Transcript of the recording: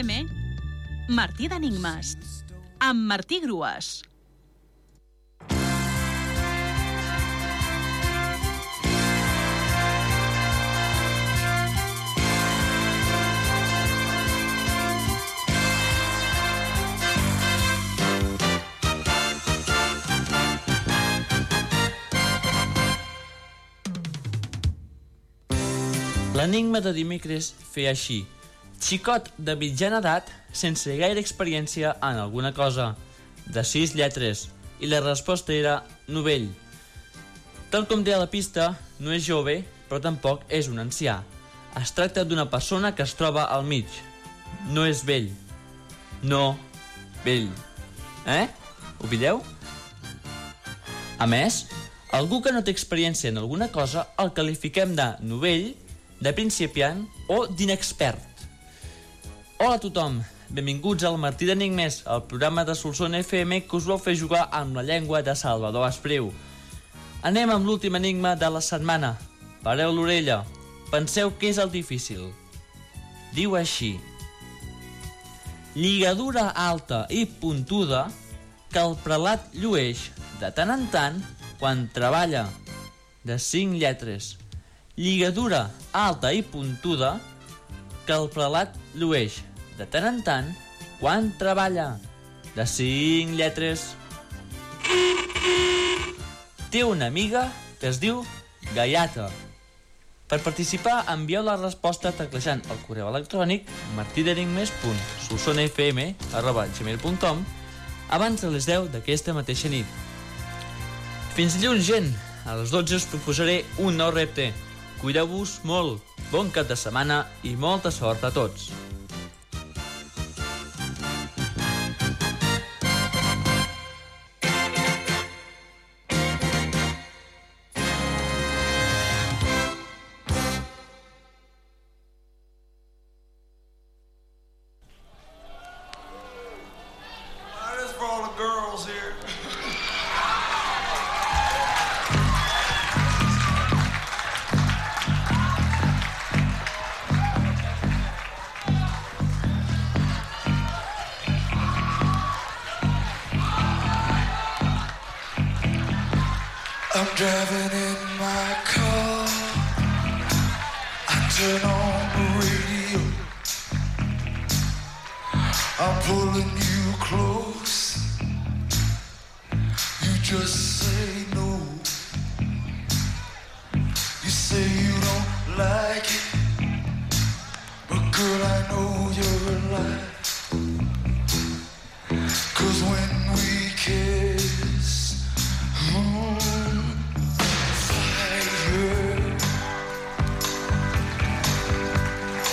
FM, Martí d'Enigmes, amb Martí Grues. L'enigma de dimecres feia així. Xicot de mitjana edat, sense gaire experiència en alguna cosa, de sis lletres, i la resposta era novell. Tal com deia la pista, no és jove, però tampoc és un ancià. Es tracta d'una persona que es troba al mig. No és vell. No, vell. Eh? Ho pilleu? A més, algú que no té experiència en alguna cosa el qualifiquem de novell de principiant o d'inexpert. Hola a tothom, benvinguts al Martí d'Enigmes, el programa de Solsona FM que us vol fer jugar amb la llengua de Salvador Espriu. Anem amb l'últim enigma de la setmana. Pareu l'orella, penseu què és el difícil. Diu així. Lligadura alta i puntuda que el prelat llueix de tant en tant quan treballa. De cinc lletres lligadura alta i puntuda que el prelat llueix de tant en tant quan treballa. De cinc lletres. Té una amiga que es diu Gaiata. Per participar, envieu la resposta teclejant el correu electrònic martideringmes.solsonfm.gmail.com abans de les 10 d'aquesta mateixa nit. Fins dilluns, gent! A les 12 us proposaré un nou repte. Cuideu-vos molt, bon cap de setmana i molta sort a tots. I'm driving in my car. I turn on the radio. I'm pulling you close. You just say no. You say you don't like it.